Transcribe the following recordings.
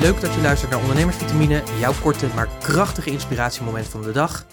Leuk dat je luistert naar Ondernemersvitamine, jouw korte maar krachtige inspiratiemoment van de dag.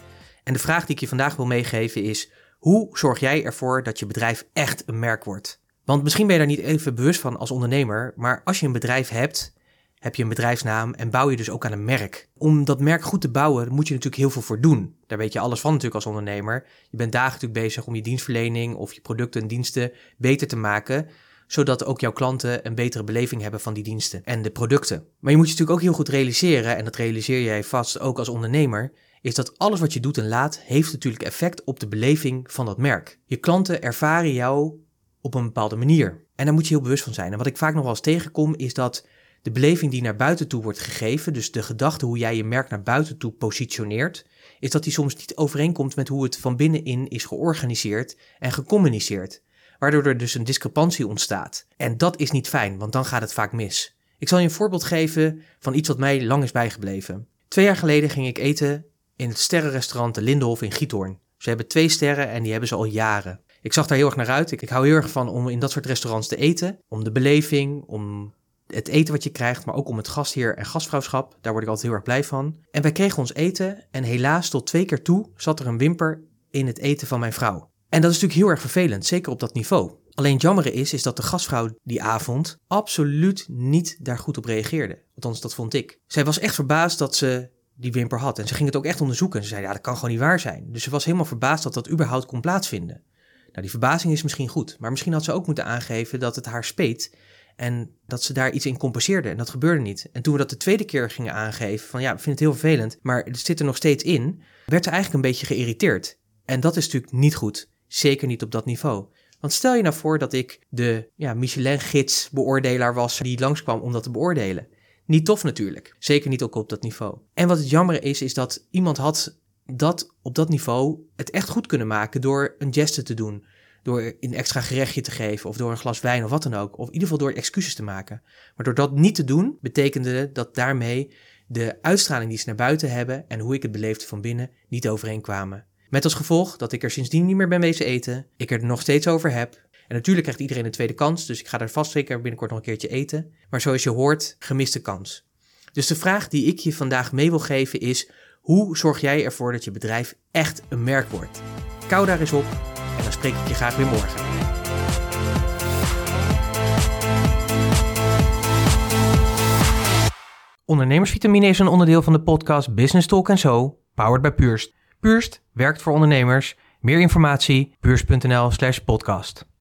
En de vraag die ik je vandaag wil meegeven is: hoe zorg jij ervoor dat je bedrijf echt een merk wordt? Want misschien ben je daar niet even bewust van als ondernemer, maar als je een bedrijf hebt, heb je een bedrijfsnaam en bouw je dus ook aan een merk. Om dat merk goed te bouwen, moet je natuurlijk heel veel voor doen. Daar weet je alles van natuurlijk als ondernemer. Je bent dagelijks natuurlijk bezig om je dienstverlening of je producten en diensten beter te maken zodat ook jouw klanten een betere beleving hebben van die diensten en de producten. Maar je moet je natuurlijk ook heel goed realiseren, en dat realiseer jij vast ook als ondernemer, is dat alles wat je doet en laat, heeft natuurlijk effect op de beleving van dat merk. Je klanten ervaren jou op een bepaalde manier. En daar moet je heel bewust van zijn. En wat ik vaak nog wel eens tegenkom, is dat de beleving die naar buiten toe wordt gegeven, dus de gedachte hoe jij je merk naar buiten toe positioneert, is dat die soms niet overeenkomt met hoe het van binnenin is georganiseerd en gecommuniceerd waardoor er dus een discrepantie ontstaat. En dat is niet fijn, want dan gaat het vaak mis. Ik zal je een voorbeeld geven van iets wat mij lang is bijgebleven. Twee jaar geleden ging ik eten in het sterrenrestaurant De Lindenhof in Giethoorn. Ze hebben twee sterren en die hebben ze al jaren. Ik zag daar heel erg naar uit. Ik, ik hou heel erg van om in dat soort restaurants te eten. Om de beleving, om het eten wat je krijgt, maar ook om het gastheer en gastvrouwschap. Daar word ik altijd heel erg blij van. En wij kregen ons eten en helaas tot twee keer toe zat er een wimper in het eten van mijn vrouw. En dat is natuurlijk heel erg vervelend, zeker op dat niveau. Alleen het jammere is, is dat de gastvrouw die avond absoluut niet daar goed op reageerde. Althans, dat vond ik. Zij was echt verbaasd dat ze die wimper had. En ze ging het ook echt onderzoeken. Ze zei, ja, dat kan gewoon niet waar zijn. Dus ze was helemaal verbaasd dat dat überhaupt kon plaatsvinden. Nou, die verbazing is misschien goed. Maar misschien had ze ook moeten aangeven dat het haar speet. En dat ze daar iets in compenseerde. En dat gebeurde niet. En toen we dat de tweede keer gingen aangeven, van ja, we vinden het heel vervelend, maar het zit er nog steeds in, werd ze eigenlijk een beetje geïrriteerd. En dat is natuurlijk niet goed. Zeker niet op dat niveau. Want stel je nou voor dat ik de ja, Michelin-gids beoordelaar was die langskwam om dat te beoordelen. Niet tof natuurlijk. Zeker niet ook op dat niveau. En wat het jammer is, is dat iemand had dat op dat niveau het echt goed kunnen maken door een geste te doen. Door een extra gerechtje te geven of door een glas wijn of wat dan ook. Of in ieder geval door excuses te maken. Maar door dat niet te doen, betekende dat daarmee de uitstraling die ze naar buiten hebben en hoe ik het beleefde van binnen niet overeenkwamen. Met als gevolg dat ik er sindsdien niet meer ben wezen eten, ik er nog steeds over heb. En natuurlijk krijgt iedereen een tweede kans, dus ik ga er vast zeker binnenkort nog een keertje eten. Maar zoals je hoort, gemiste kans. Dus de vraag die ik je vandaag mee wil geven is: hoe zorg jij ervoor dat je bedrijf echt een merk wordt? Kou daar eens op en dan spreek ik je graag weer morgen. Ondernemersvitamine is een onderdeel van de podcast Business Talk en Zo, powered by Purst. Purst werkt voor ondernemers. Meer informatie, puurs.nl slash podcast.